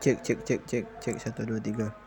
cek cek cek cek cek. Satu dua tiga.